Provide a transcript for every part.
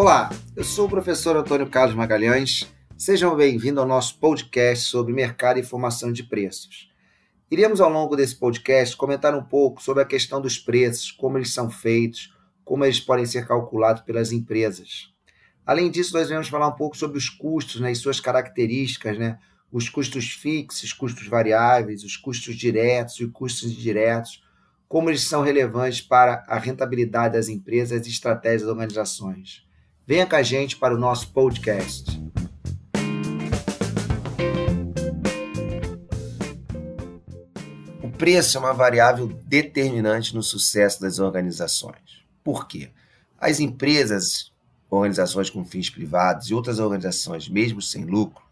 Olá, eu sou o professor Antônio Carlos Magalhães. Sejam bem-vindos ao nosso podcast sobre mercado e formação de preços. Iremos, ao longo desse podcast, comentar um pouco sobre a questão dos preços, como eles são feitos, como eles podem ser calculados pelas empresas. Além disso, nós vamos falar um pouco sobre os custos né, e suas características, né? os custos fixos, custos variáveis, os custos diretos e custos indiretos, como eles são relevantes para a rentabilidade das empresas e estratégias das organizações. Venha com a gente para o nosso podcast. O preço é uma variável determinante no sucesso das organizações. Por quê? As empresas, organizações com fins privados e outras organizações, mesmo sem lucro,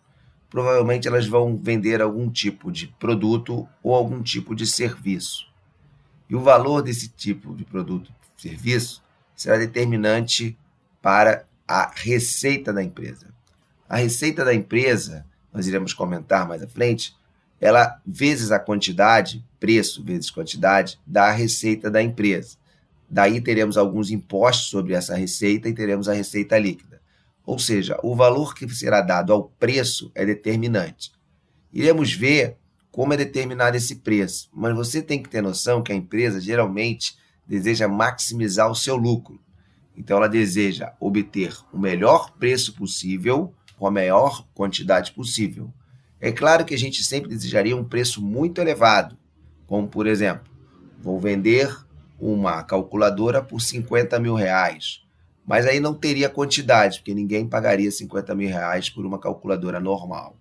provavelmente elas vão vender algum tipo de produto ou algum tipo de serviço. E o valor desse tipo de produto ou serviço será determinante para a receita da empresa. A receita da empresa, nós iremos comentar mais à frente, ela vezes a quantidade, preço vezes quantidade, da receita da empresa. Daí teremos alguns impostos sobre essa receita e teremos a receita líquida. Ou seja, o valor que será dado ao preço é determinante. Iremos ver como é determinado esse preço, mas você tem que ter noção que a empresa geralmente deseja maximizar o seu lucro. Então, ela deseja obter o melhor preço possível com a maior quantidade possível. É claro que a gente sempre desejaria um preço muito elevado, como por exemplo, vou vender uma calculadora por 50 mil reais, mas aí não teria quantidade, porque ninguém pagaria 50 mil reais por uma calculadora normal.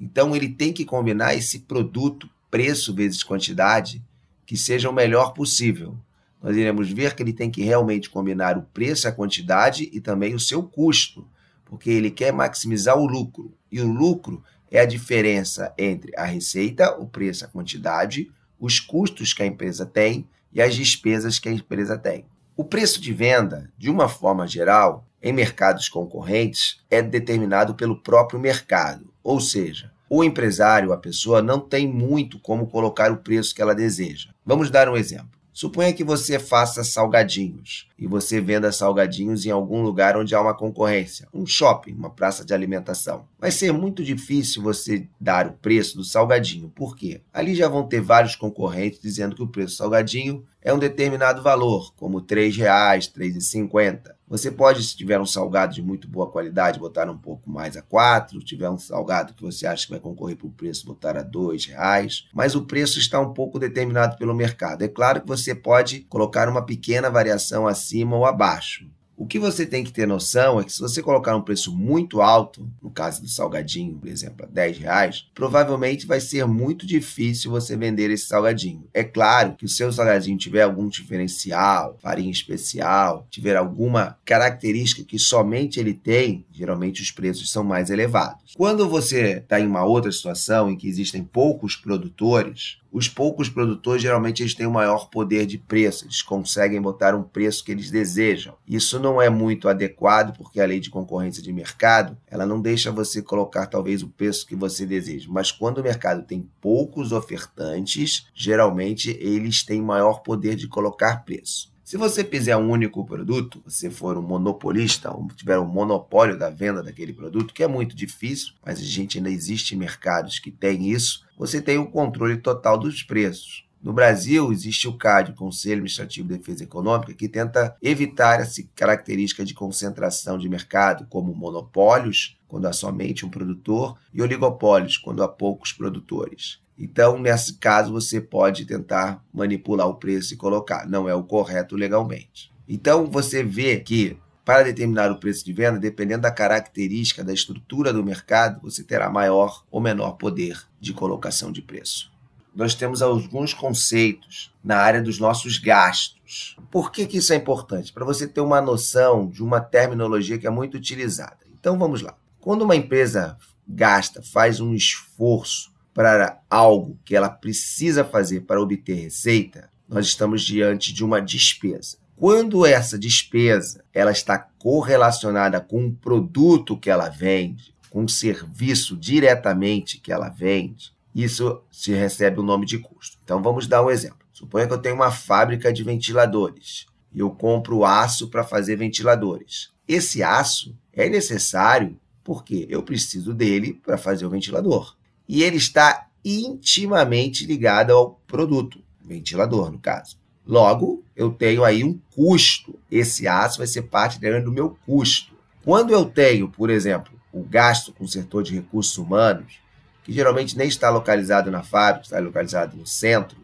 Então ele tem que combinar esse produto, preço vezes quantidade, que seja o melhor possível nós iremos ver que ele tem que realmente combinar o preço, a quantidade e também o seu custo, porque ele quer maximizar o lucro. E o lucro é a diferença entre a receita, o preço, a quantidade, os custos que a empresa tem e as despesas que a empresa tem. O preço de venda, de uma forma geral, em mercados concorrentes, é determinado pelo próprio mercado, ou seja, o empresário, a pessoa, não tem muito como colocar o preço que ela deseja. Vamos dar um exemplo. Suponha que você faça salgadinhos e você venda salgadinhos em algum lugar onde há uma concorrência, um shopping, uma praça de alimentação. Vai ser muito difícil você dar o preço do salgadinho. Por quê? Ali já vão ter vários concorrentes dizendo que o preço do salgadinho é um determinado valor, como R$ 3,00, R$ 3,50. Você pode, se tiver um salgado de muito boa qualidade, botar um pouco mais a quatro. Se tiver um salgado que você acha que vai concorrer para o preço, botar a dois reais. Mas o preço está um pouco determinado pelo mercado. É claro que você pode colocar uma pequena variação acima ou abaixo. O que você tem que ter noção é que se você colocar um preço muito alto, no caso do salgadinho, por exemplo, a 10 reais, provavelmente vai ser muito difícil você vender esse salgadinho. É claro que o seu salgadinho tiver algum diferencial, farinha especial, tiver alguma característica que somente ele tem, geralmente os preços são mais elevados. Quando você está em uma outra situação em que existem poucos produtores, os poucos produtores geralmente eles têm o maior poder de preço, eles conseguem botar um preço que eles desejam. Isso não é muito adequado porque a lei de concorrência de mercado, ela não deixa você colocar talvez o preço que você deseja, mas quando o mercado tem poucos ofertantes, geralmente eles têm maior poder de colocar preço. Se você fizer um único produto, você for um monopolista, ou tiver um monopólio da venda daquele produto, que é muito difícil, mas a gente ainda existe mercados que têm isso, você tem o controle total dos preços. No Brasil, existe o CAD, Conselho Administrativo de Defesa Econômica, que tenta evitar essa característica de concentração de mercado, como monopólios, quando há somente um produtor, e oligopólios, quando há poucos produtores. Então, nesse caso, você pode tentar manipular o preço e colocar. Não é o correto legalmente. Então, você vê que para determinar o preço de venda, dependendo da característica da estrutura do mercado, você terá maior ou menor poder de colocação de preço. Nós temos alguns conceitos na área dos nossos gastos. Por que, que isso é importante? Para você ter uma noção de uma terminologia que é muito utilizada. Então vamos lá. Quando uma empresa gasta, faz um esforço para algo que ela precisa fazer para obter receita, nós estamos diante de uma despesa. Quando essa despesa ela está correlacionada com um produto que ela vende, com um serviço diretamente que ela vende, isso se recebe o nome de custo. Então vamos dar um exemplo. Suponha que eu tenho uma fábrica de ventiladores e eu compro aço para fazer ventiladores. esse aço é necessário porque eu preciso dele para fazer o ventilador. E ele está intimamente ligado ao produto, ventilador no caso. Logo, eu tenho aí um custo. Esse aço vai ser parte do meu custo. Quando eu tenho, por exemplo, o gasto com o setor de recursos humanos, que geralmente nem está localizado na fábrica, está localizado no centro,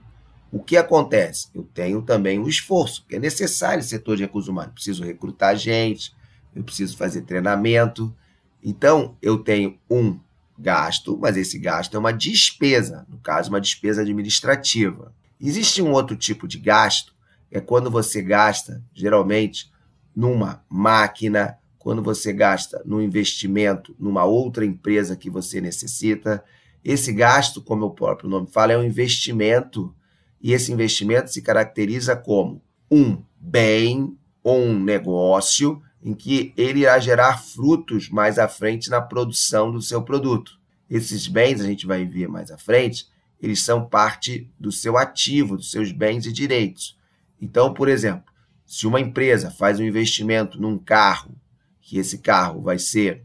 o que acontece? Eu tenho também um esforço, que é necessário no setor de recursos humanos. Preciso recrutar gente, eu preciso fazer treinamento. Então, eu tenho um gasto, mas esse gasto é uma despesa, no caso, uma despesa administrativa. Existe um outro tipo de gasto, é quando você gasta, geralmente, numa máquina, quando você gasta num investimento numa outra empresa que você necessita. Esse gasto, como o próprio nome fala, é um investimento, e esse investimento se caracteriza como um bem ou um negócio em que ele irá gerar frutos mais à frente na produção do seu produto. Esses bens, a gente vai ver mais à frente, eles são parte do seu ativo, dos seus bens e direitos. Então, por exemplo, se uma empresa faz um investimento num carro, que esse carro vai ser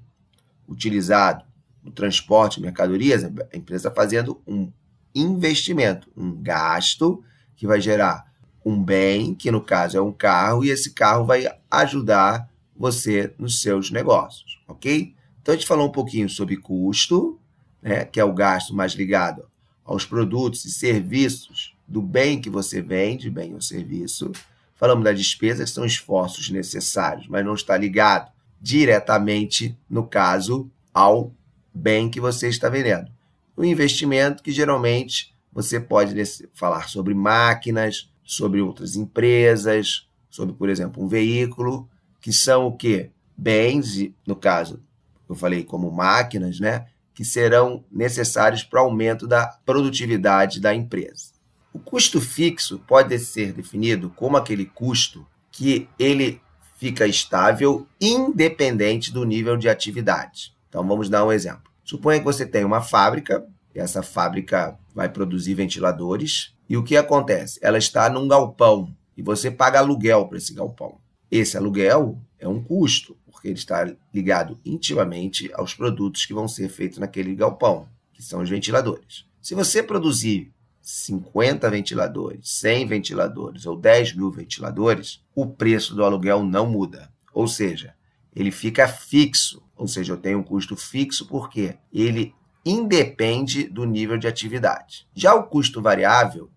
utilizado no transporte de mercadorias, a empresa está fazendo um investimento, um gasto que vai gerar um bem, que no caso é um carro, e esse carro vai ajudar você nos seus negócios, ok? Então a gente falou um pouquinho sobre custo, né, que é o gasto mais ligado aos produtos e serviços do bem que você vende, bem ou serviço. Falamos da despesa, que são esforços necessários, mas não está ligado diretamente, no caso, ao bem que você está vendendo. O investimento, que geralmente você pode falar sobre máquinas, sobre outras empresas, sobre, por exemplo, um veículo, que são o quê? Bens, no caso, eu falei como máquinas, né? Que serão necessários para o aumento da produtividade da empresa. O custo fixo pode ser definido como aquele custo que ele fica estável independente do nível de atividade. Então vamos dar um exemplo. Suponha que você tem uma fábrica, e essa fábrica vai produzir ventiladores, e o que acontece? Ela está num galpão e você paga aluguel para esse galpão. Esse aluguel é um custo, porque ele está ligado intimamente aos produtos que vão ser feitos naquele galpão, que são os ventiladores. Se você produzir 50 ventiladores, 100 ventiladores ou 10 mil ventiladores, o preço do aluguel não muda. Ou seja, ele fica fixo. Ou seja, eu tenho um custo fixo porque ele independe do nível de atividade. Já o custo variável,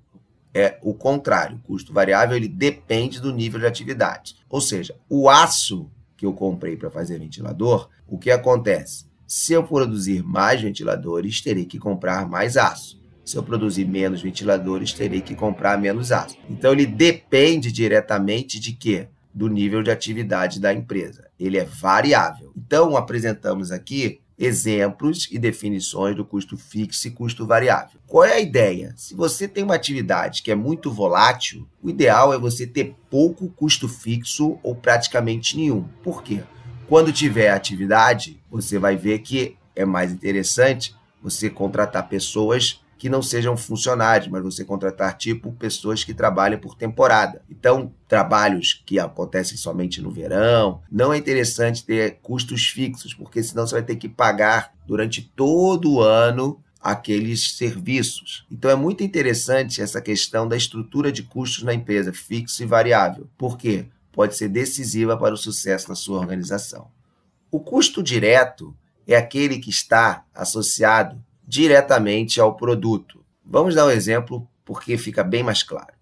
é o contrário. O custo variável ele depende do nível de atividade. Ou seja, o aço que eu comprei para fazer ventilador, o que acontece? Se eu produzir mais ventiladores, terei que comprar mais aço. Se eu produzir menos ventiladores, terei que comprar menos aço. Então ele depende diretamente de quê? Do nível de atividade da empresa. Ele é variável. Então apresentamos aqui exemplos e definições do custo fixo e custo variável. Qual é a ideia? Se você tem uma atividade que é muito volátil, o ideal é você ter pouco custo fixo ou praticamente nenhum. Por quê? Quando tiver atividade, você vai ver que é mais interessante você contratar pessoas que não sejam funcionários, mas você contratar tipo pessoas que trabalham por temporada. Então, trabalhos que acontecem somente no verão, não é interessante ter custos fixos, porque senão você vai ter que pagar durante todo o ano aqueles serviços. Então é muito interessante essa questão da estrutura de custos na empresa, fixo e variável. Por quê? Pode ser decisiva para o sucesso da sua organização. O custo direto é aquele que está associado diretamente ao produto. Vamos dar um exemplo porque fica bem mais claro.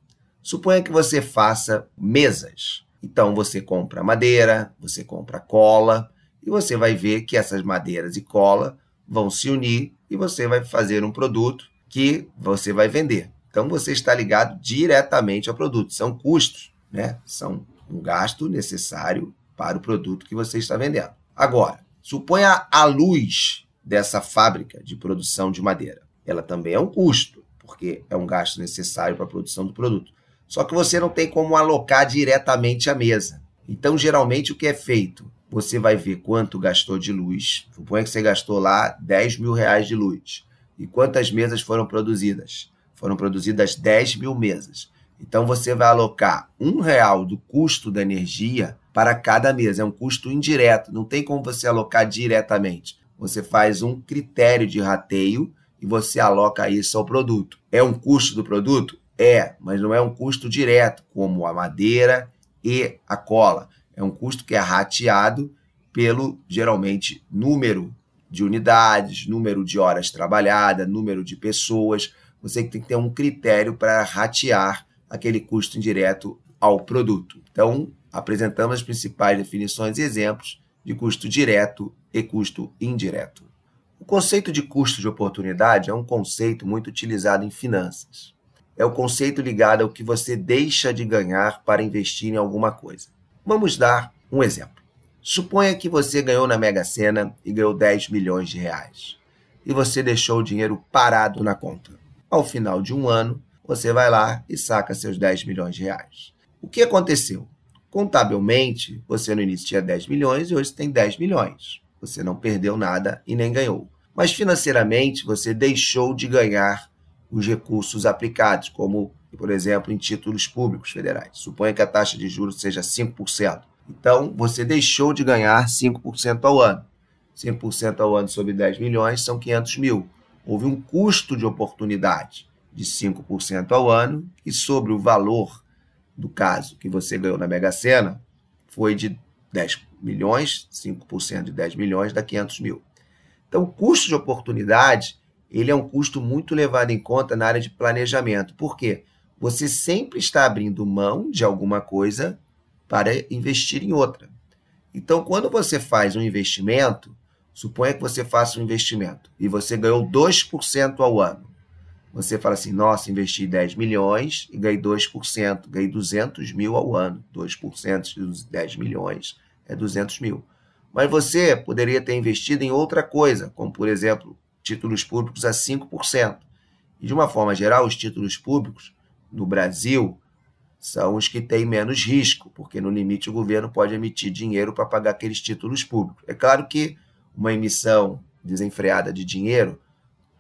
Suponha que você faça mesas. Então você compra madeira, você compra cola e você vai ver que essas madeiras e cola vão se unir e você vai fazer um produto que você vai vender. Então você está ligado diretamente ao produto. São custos, né? São um gasto necessário para o produto que você está vendendo. Agora, suponha a luz dessa fábrica de produção de madeira. Ela também é um custo, porque é um gasto necessário para a produção do produto. Só que você não tem como alocar diretamente a mesa. Então, geralmente, o que é feito? Você vai ver quanto gastou de luz. Suponha que você gastou lá 10 mil reais de luz. E quantas mesas foram produzidas? Foram produzidas 10 mil mesas. Então você vai alocar um real do custo da energia para cada mês. É um custo indireto, não tem como você alocar diretamente. Você faz um critério de rateio e você aloca isso ao produto. É um custo do produto? É, mas não é um custo direto, como a madeira e a cola. É um custo que é rateado pelo, geralmente, número de unidades, número de horas trabalhadas, número de pessoas. Você tem que ter um critério para ratear aquele custo indireto ao produto. Então, apresentamos as principais definições e exemplos de custo direto e custo indireto. O conceito de custo de oportunidade é um conceito muito utilizado em finanças. É o conceito ligado ao que você deixa de ganhar para investir em alguma coisa. Vamos dar um exemplo. Suponha que você ganhou na Mega Sena e ganhou 10 milhões de reais. E você deixou o dinheiro parado na conta. Ao final de um ano, você vai lá e saca seus 10 milhões de reais. O que aconteceu? Contabilmente, você no início tinha 10 milhões e hoje tem 10 milhões. Você não perdeu nada e nem ganhou. Mas financeiramente, você deixou de ganhar os recursos aplicados, como, por exemplo, em títulos públicos federais. Suponha que a taxa de juros seja 5%. Então, você deixou de ganhar 5% ao ano. 5% ao ano sobre 10 milhões são 500 mil. Houve um custo de oportunidade de 5% ao ano e sobre o valor do caso que você ganhou na Mega Sena foi de 10 milhões, 5% de 10 milhões dá 500 mil. Então, o custo de oportunidade ele é um custo muito levado em conta na área de planejamento. Por quê? Você sempre está abrindo mão de alguma coisa para investir em outra. Então, quando você faz um investimento, suponha que você faça um investimento e você ganhou 2% ao ano. Você fala assim, nossa, investi 10 milhões e ganhei 2%, ganhei 200 mil ao ano. 2% de 10 milhões é 200 mil. Mas você poderia ter investido em outra coisa, como, por exemplo, títulos públicos a 5%. E, de uma forma geral, os títulos públicos no Brasil são os que têm menos risco, porque no limite o governo pode emitir dinheiro para pagar aqueles títulos públicos. É claro que uma emissão desenfreada de dinheiro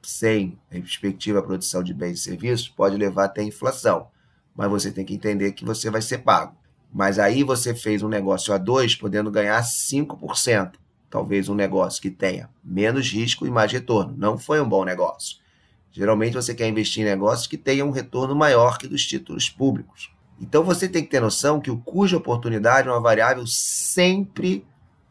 sem respectiva produção de bens e serviços, pode levar até inflação. Mas você tem que entender que você vai ser pago. Mas aí você fez um negócio a dois, podendo ganhar 5%. Talvez um negócio que tenha menos risco e mais retorno. Não foi um bom negócio. Geralmente você quer investir em negócios que tenham um retorno maior que dos títulos públicos. Então você tem que ter noção que o custo de oportunidade é uma variável sempre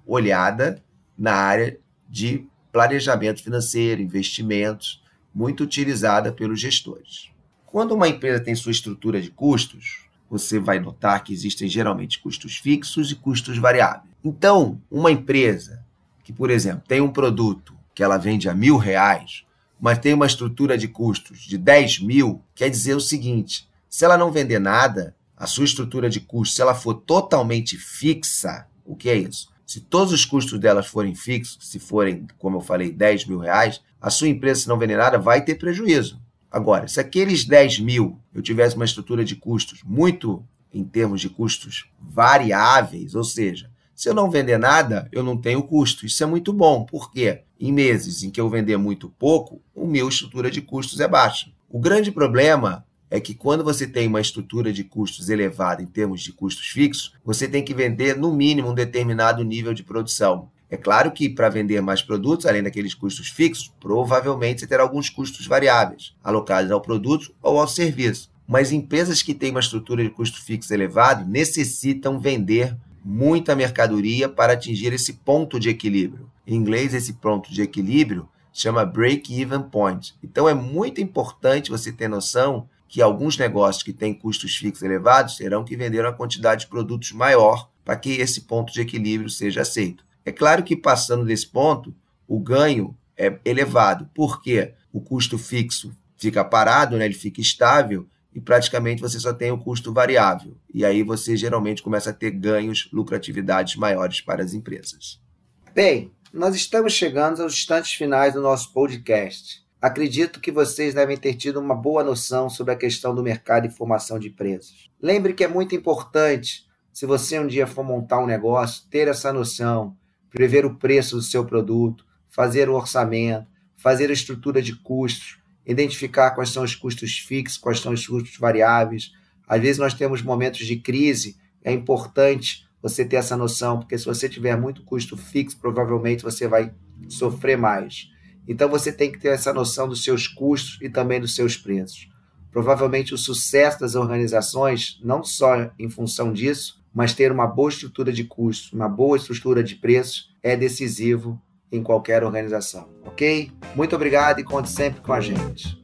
olhada na área de planejamento financeiro, investimentos, muito utilizada pelos gestores. Quando uma empresa tem sua estrutura de custos, você vai notar que existem geralmente custos fixos e custos variáveis. Então, uma empresa que, por exemplo, tem um produto que ela vende a mil reais, mas tem uma estrutura de custos de 10 mil, quer dizer o seguinte: se ela não vender nada, a sua estrutura de custos, se ela for totalmente fixa, o que é isso? Se todos os custos delas forem fixos, se forem, como eu falei, 10 mil reais, a sua empresa, se não vender nada, vai ter prejuízo. Agora, se aqueles 10 mil eu tivesse uma estrutura de custos muito em termos de custos variáveis, ou seja, se eu não vender nada, eu não tenho custo. Isso é muito bom, porque em meses em que eu vender muito pouco, o meu estrutura de custos é baixa. O grande problema é que quando você tem uma estrutura de custos elevada em termos de custos fixos, você tem que vender no mínimo um determinado nível de produção. É claro que para vender mais produtos, além daqueles custos fixos, provavelmente você terá alguns custos variáveis, alocados ao produto ou ao serviço. Mas empresas que têm uma estrutura de custo fixo elevado necessitam vender muita mercadoria para atingir esse ponto de equilíbrio. Em inglês, esse ponto de equilíbrio chama break-even point. Então é muito importante você ter noção que alguns negócios que têm custos fixos elevados terão que vender uma quantidade de produtos maior para que esse ponto de equilíbrio seja aceito. É claro que passando desse ponto, o ganho é elevado, porque o custo fixo fica parado, né? ele fica estável e praticamente você só tem o custo variável. E aí você geralmente começa a ter ganhos, lucratividades maiores para as empresas. Bem, nós estamos chegando aos instantes finais do nosso podcast. Acredito que vocês devem ter tido uma boa noção sobre a questão do mercado e formação de empresas. Lembre que é muito importante, se você um dia for montar um negócio, ter essa noção, prever o preço do seu produto, fazer o orçamento, fazer a estrutura de custos, identificar quais são os custos fixos, quais são os custos variáveis, Às vezes nós temos momentos de crise, é importante você ter essa noção, porque se você tiver muito custo fixo, provavelmente você vai sofrer mais. Então você tem que ter essa noção dos seus custos e também dos seus preços. Provavelmente o sucesso das organizações, não só em função disso, mas ter uma boa estrutura de custos, uma boa estrutura de preços, é decisivo em qualquer organização, ok? Muito obrigado e conte sempre com a gente.